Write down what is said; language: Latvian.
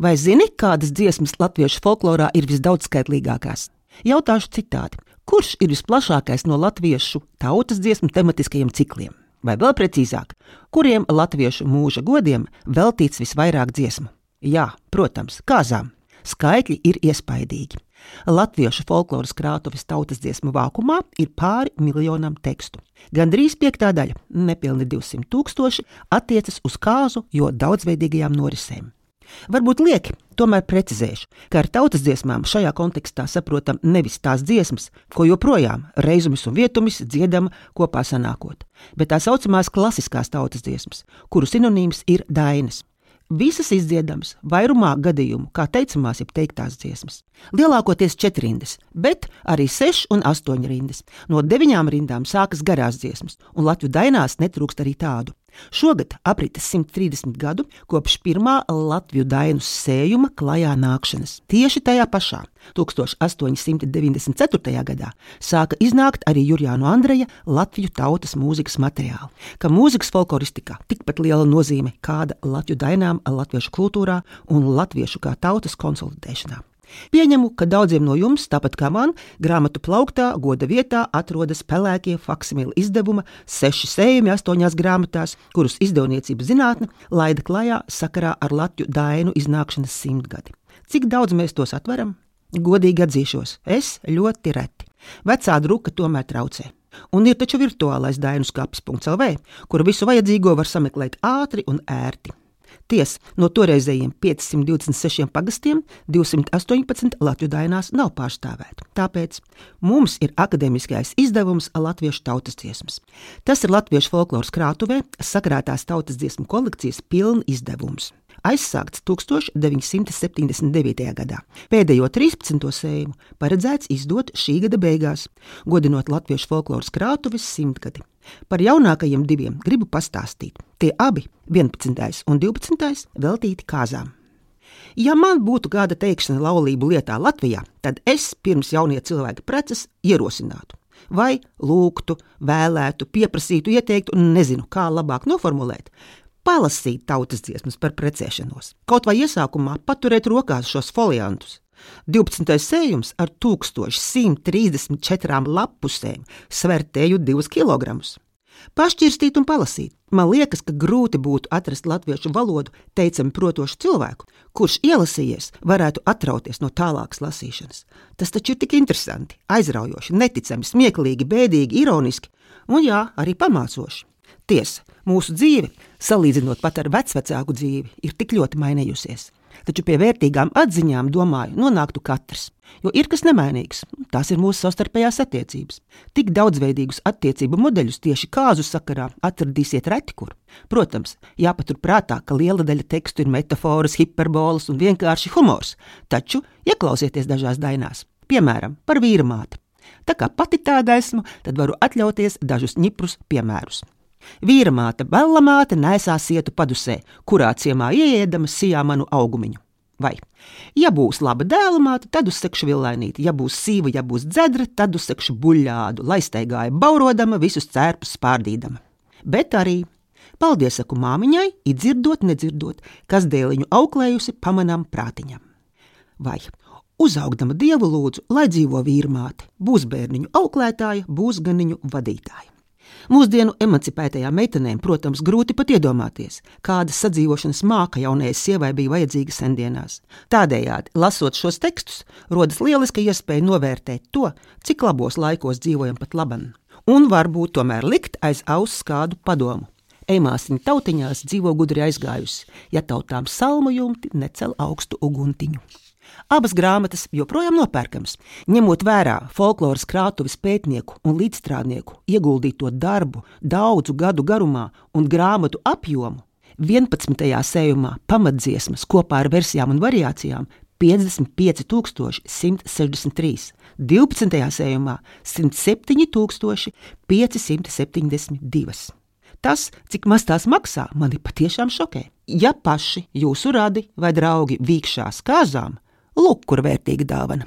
Vai zini, kādas dziesmas latviešu folklorā ir visdaudzskaitlīgākās? Jautāšu citādi. Kurš ir visplašākais no latviešu tautas dziesmu tematiskajiem cikliem? Vai vēl precīzāk, kuriem latviešu mūža godiem veltīts visvairāk dziesmu? Jā, protams, kāzām. Skaitļi ir iespaidīgi. Latviešu folkloras krātuves tautas dziesmu vākumā ir pāri miljonam tekstu. Gandrīz piektā daļa, nepilni 200 tūkstoši, attiecas uz kāzu, jo daudzveidīgajām norisēm. Varbūt lieki, tomēr precizēšu, ka ar tautas dziesmām šajā kontekstā saprotam nevis tās dziesmas, ko joprojām reizumis un vietumis dziedam kopā sanākot, bet tā saucamās klasiskās tautas dziesmas, kuru sinonīms ir dainas. Visas izdziedamas, vairumā gadījumu, kā teicamās, ir teiktās dziesmas. Lielākoties četras rindas, bet arī seši un astoņi rindas. No deviņām rindām sākas garās dziesmas, un Latvijas dainās netrūkst arī tādu. Šogad aprites 130 gadu kopš pirmā Latviju dainu sējuma klajā nākšanas. Tieši tajā pašā 1894. gadā sāka iznākt arī Jurijānu Andreja Latviju tautas mūzikas materiāli, ka mūzikas folkloristikā tikpat liela nozīme kāda Latviju dainām, latviešu kultūrā un latviešu kā tautas konsolidēšanā. Pieņemu, ka daudziem no jums, tāpat kā man, grāmatu plauktā, goda vietā atrodas pelēkie faksimili izdevuma, seši sējumi astoņās grāmatās, kurus izdevniecība zinātne laida klajā sakarā ar Latviju dainu iznākšanas simtgadi. Cik daudz mēs tos atveram? Godīgi atzīšos, es ļoti reti. Vecā druka tomēr traucē. Un ir taču virtuālais dainu skats.lv, kur visu vajadzīgo var sameklēt ātri un ērti. Tiesa, no toreizējiem 526 pagastiem 218 Latvijas dainās nav pārstāvēti. Tāpēc mums ir akadēmiskais izdevums Latviešu tautas dziesmas. Tas ir Latviešu folkloras krātuvē sakrātās tautas dziesmu kolekcijas pilna izdevums aizsākts 1979. gadā. Pēdējo 13. sējumu paredzēts izdot šī gada beigās, godinot Latviešu folkloras krātuves simtgadi. Par jaunākajiem diviem gribu pastāstīt. Tie abi, 11. un 12. veltīti kāzām. Ja man būtu kāda teikšana laulību lietā Latvijā, tad es pirms jaunie cilvēki preces ierosinātu. Vai lūgtu, vēlētu, pieprasītu, ieteiktu, nezinu, kā labāk noformulēt, palasīt tautas dziesmas par precēšanos, kaut vai iesākumā paturēt rokās šos foliantus. 12. sējums ar 1134 lapusēm svērtēju 2 kg. Pašķirstīt un palasīt. Man liekas, ka grūti būtu atrast latviešu valodu teicami protošu cilvēku, kurš ielasījies, varētu atrauties no tālākas lasīšanas. Tas taču ir tik interesanti, aizraujoši, neticami, smieklīgi, bēdīgi, ironiski un jā, arī pamācoši. Tiesa, mūsu dzīve, salīdzinot pat ar vecāku dzīvi, ir tik ļoti mainījusies. Taču pie vērtīgām atziņām, domāju, nonāktu katrs. Jo ir kas nemainīgs, tās ir mūsu savstarpējās attiecības. Tik daudzveidīgus attiecību modeļus tieši kāzu sakarā atradīsiet reti kur. Protams, jāpaturprātā, ka liela daļa tekstu ir metafāras, hiperbolas un vienkārši humors, taču ieklausieties dažās dainās, piemēram, par vīra māti. Tā kā pati tāda esmu, tad varu atļauties dažus ņiprus piemērus. Vīra māte, bella māte nesā sietu padusē, kurā ciemā ieēdama sijā manu augumiņu. Vai, ja būs laba dēla māte, tad uzsekšu villainīti, ja būs sīva, ja būs dzedra, tad uzsekšu buļļādu, lai staigāja baurodama, visus cērpus pārdīdama. Bet arī, paldies saku māmiņai, izdzirdot, nedzirdot, kas dēliņu auklējusi pamanām prātiņam. Vai, uzaugdama dievu lūdzu, lai dzīvo vīrmāte, būs bērniņu auklētāja, būs ganiņu vadītāja. Mūsdienu emancipētajām meitenēm, protams, grūti pat iedomāties, kāda sadzīvošanas māka jaunajai sievai bija vajadzīga sendienās. Tādējādi, lasot šos tekstus, rodas lieliska iespēja novērtēt to, cik labos laikos dzīvojam pat laban, un varbūt tomēr likt aiz auss kādu padomu. Eimāsiņa tautiņās dzīvo gudri aizgājusi, ja tautām salmu jumti necel augstu uguntiņu. Abas grāmatas joprojām nopērkamas, ņemot vērā folkloras krātuves pētnieku un līdzstrādnieku ieguldīto darbu daudzu gadu garumā un grāmatu apjomu. 11. sējumā pamatdziesmas kopā ar versijām un variācijām 55,163, 12. sējumā 107,572. Tas, cik maz tās maksā, mani patiešām šokē. Ja paši jūsu radi vai draugi vīkšās kāzām, Lūk, kur vērtīga dāvana!